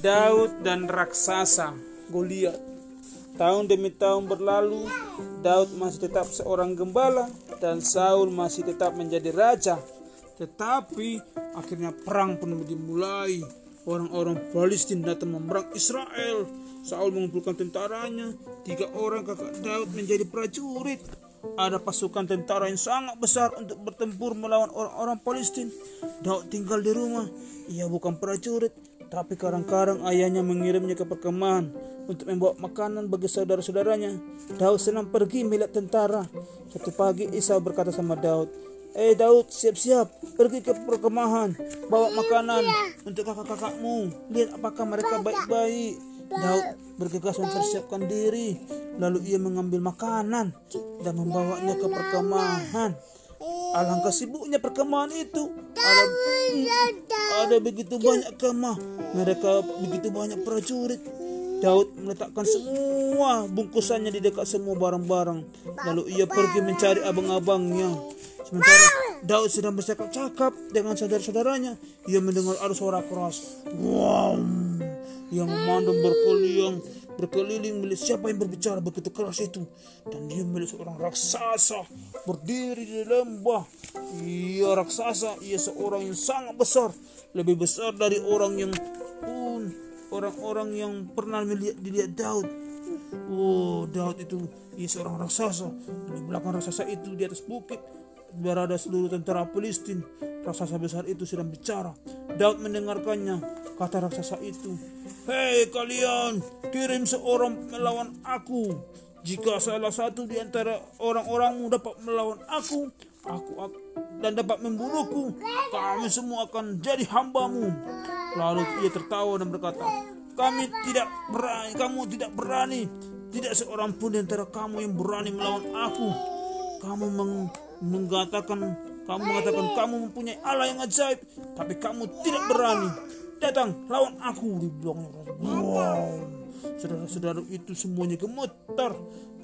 Daud dan raksasa Goliat. Tahun demi tahun berlalu, Daud masih tetap seorang gembala dan Saul masih tetap menjadi raja. Tetapi akhirnya perang pun dimulai. Orang-orang Palestina datang memerang Israel. Saul mengumpulkan tentaranya. Tiga orang kakak Daud menjadi prajurit. Ada pasukan tentara yang sangat besar untuk bertempur melawan orang-orang Palestina. Daud tinggal di rumah. Ia bukan prajurit, tapi kadang-kadang ayahnya mengirimnya ke perkemahan untuk membawa makanan bagi saudara-saudaranya. Daud senang pergi melihat tentara. Satu pagi Isa berkata sama Daud, Eh Daud, siap-siap, pergi ke perkemahan, bawa makanan untuk kakak-kakakmu. Lihat apakah mereka baik-baik. Daud bergegas mempersiapkan diri, lalu ia mengambil makanan dan membawanya ke perkemahan. Alangkah sibuknya perkemahan itu. Ada, ada begitu banyak kemah. Mereka begitu banyak prajurit. Daud meletakkan semua bungkusannya di dekat semua barang-barang. Lalu ia pergi mencari abang-abangnya. Sementara Daud sedang bercakap-cakap dengan saudara-saudaranya, ia mendengar ada suara keras. Wow! Yang memandang berkeliling, berkeliling melihat siapa yang berbicara begitu keras itu. Dan dia melihat seorang raksasa berdiri di lembah. Ia raksasa, ia seorang yang sangat besar. Lebih besar dari orang yang pun orang-orang yang pernah melihat dilihat Daud. Oh, Daud itu ia seorang raksasa. Di belakang raksasa itu di atas bukit berada seluruh tentara Palestina. Raksasa besar itu sedang bicara. Daud mendengarkannya. Kata raksasa itu, Hei kalian, kirim seorang melawan aku. Jika salah satu di antara orang-orangmu dapat melawan aku, aku dan dapat membunuhku, kami semua akan jadi hambamu. Lalu ia tertawa dan berkata, kami tidak berani, kamu tidak berani, tidak seorang pun di antara kamu yang berani melawan aku. Kamu meng mengatakan kamu mengatakan kamu mempunyai Allah yang ajaib, tapi kamu tidak berani. Datang lawan aku dibilangnya. Wow. Saudara-saudara itu semuanya gemetar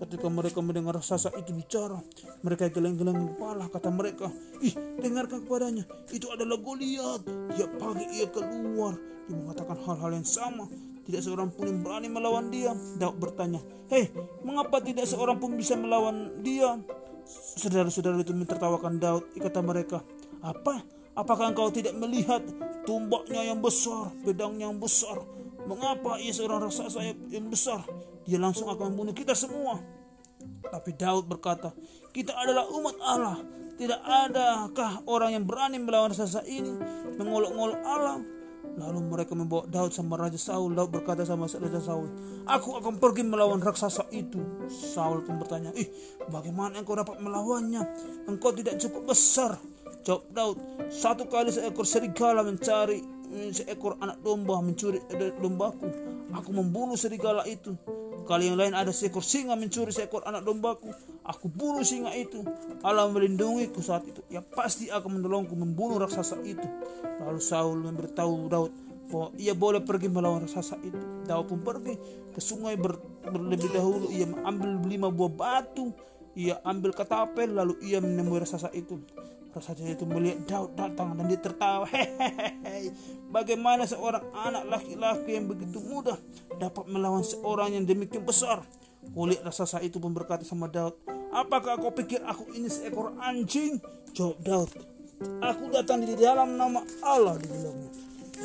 ketika mereka mendengar raksasa itu bicara. Mereka geleng-geleng kepala kata mereka, "Ih, dengarkan kepadanya. Itu adalah Goliat. Dia pagi ia keluar. Dia mengatakan hal-hal yang sama. Tidak seorang pun yang berani melawan dia." Daud bertanya, "Hei, mengapa tidak seorang pun bisa melawan dia?" Saudara-saudara itu mentertawakan Daud. Kata mereka, "Apa? Apakah engkau tidak melihat tumbaknya yang besar, pedangnya yang besar? Mengapa ia seorang raksasa yang besar? Dia langsung akan membunuh kita semua." Tapi Daud berkata, "Kita adalah umat Allah. Tidak adakah orang yang berani melawan raksasa ini, mengolok-olok Allah?" Lalu mereka membawa Daud sama Raja Saul. Daud berkata sama Raja Saul, Aku akan pergi melawan raksasa itu. Saul pun bertanya, Ih, bagaimana engkau dapat melawannya? Engkau tidak cukup besar. Jawab Daud, satu kali seekor serigala mencari seekor anak domba mencuri dombaku. Aku membunuh serigala itu. Kali yang lain ada seekor singa mencuri seekor anak dombaku. Aku bunuh singa itu. Allah melindungiku saat itu. Ya pasti akan menolongku membunuh raksasa itu. Lalu Saul memberitahu Daud bahwa ia boleh pergi melawan raksasa itu. Daud pun pergi ke sungai ber, berlebih dahulu. Ia mengambil lima buah batu. Ia ambil ketapel lalu ia menemui raksasa itu. Raksasa itu melihat Daud datang dan dia tertawa. Hehehe. Bagaimana seorang anak laki-laki yang begitu mudah dapat melawan seorang yang demikian besar? Kulit raksasa itu pun berkata sama Daud, Apakah kau pikir aku ini seekor anjing? Jawab Daud, Aku datang di dalam nama Allah dibilangnya.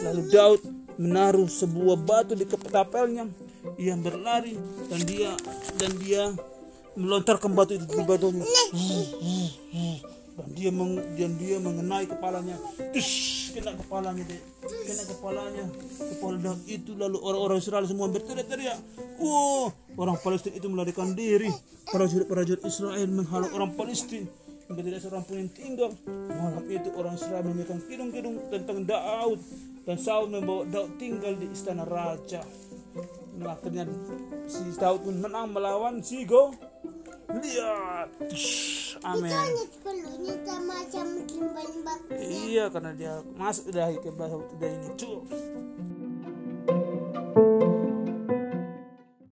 Lalu Daud menaruh sebuah batu di ketapelnya. Ia berlari dan dia dan dia melontarkan batu itu di badannya. Dan dia meng, dan dia mengenai kepalanya. Tush, kena kepalanya deh. Kena kepalanya. Kepala Daud itu lalu orang-orang Israel semua berteriak-teriak. Wow, orang Palestina itu melarikan diri. Prajurit-prajurit Israel menghalau orang Palestina hingga tidak seorang pun yang tinggal. Malam itu orang Israel memikirkan kidung-kidung tentang Daud dan Saul membawa Daud tinggal di istana raja. Nah, akhirnya si Daud pun menang melawan si Go. Lihat, amin. Iya, karena dia masuk dari ke bahasa udah ini cuy.